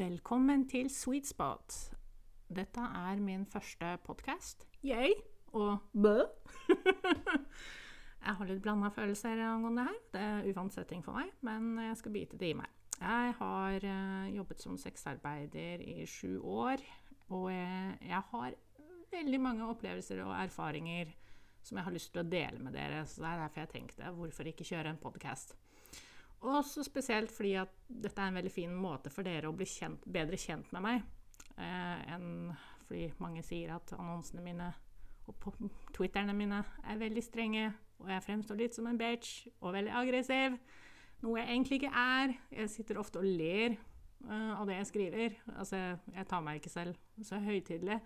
Velkommen til Sweet Spot. Dette er min første podkast. Jeg og bø. jeg har litt blanda følelser angående her. Det er uvant setting for meg, men jeg skal bite det i meg. Jeg har uh, jobbet som sexarbeider i sju år, og jeg, jeg har veldig mange opplevelser og erfaringer som jeg har lyst til å dele med dere. Så det er derfor jeg tenkte hvorfor ikke kjøre en podkast. Også spesielt fordi at dette er en veldig fin måte for dere å bli kjent, bedre kjent med meg. Eh, enn fordi mange sier at annonsene mine og Twitterne mine er veldig strenge, og jeg fremstår litt som en bitch og veldig aggressiv. Noe jeg egentlig ikke er. Jeg sitter ofte og ler eh, av det jeg skriver. Altså, jeg tar meg ikke selv så høytidelig.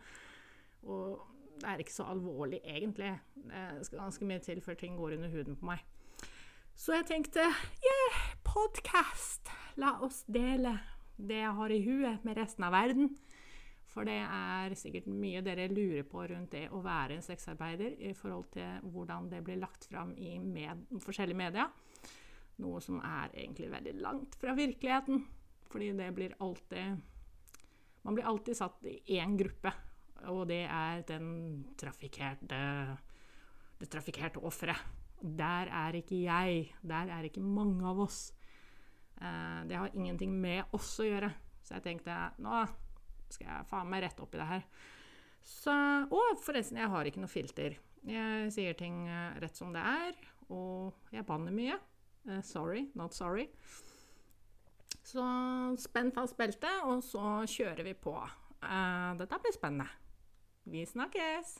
Og det er ikke så alvorlig, egentlig. Det skal ganske mye til før ting går under huden på meg. Så jeg tenkte yeah, podkast! La oss dele det jeg har i huet, med resten av verden. For det er sikkert mye dere lurer på rundt det å være en sexarbeider i forhold til hvordan det blir lagt fram i med, forskjellige medier. Noe som er egentlig veldig langt fra virkeligheten. Fordi det blir alltid Man blir alltid satt i én gruppe, og det er den trafikkerte det trafikkerte offeret. Der er ikke jeg. Der er ikke mange av oss. Eh, det har ingenting med oss å gjøre. Så jeg tenkte nå skal jeg faen meg rett opp i det her. Så, og forresten, jeg har ikke noe filter. Jeg sier ting eh, rett som det er, og jeg banner mye. Uh, sorry, not sorry. Så spenn fast beltet, og så kjører vi på. Uh, dette blir spennende. Vi snakkes!